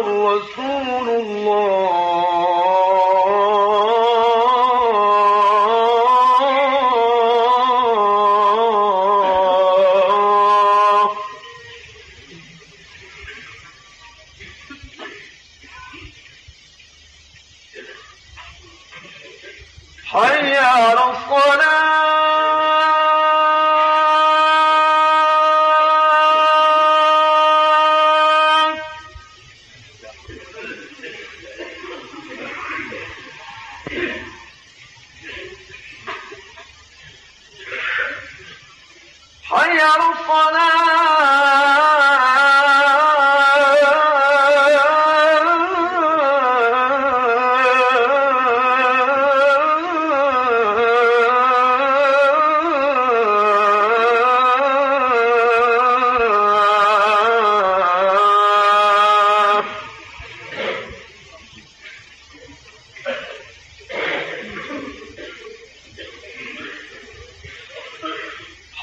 رسول الله. حي على الصلاة. خلقنا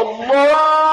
الله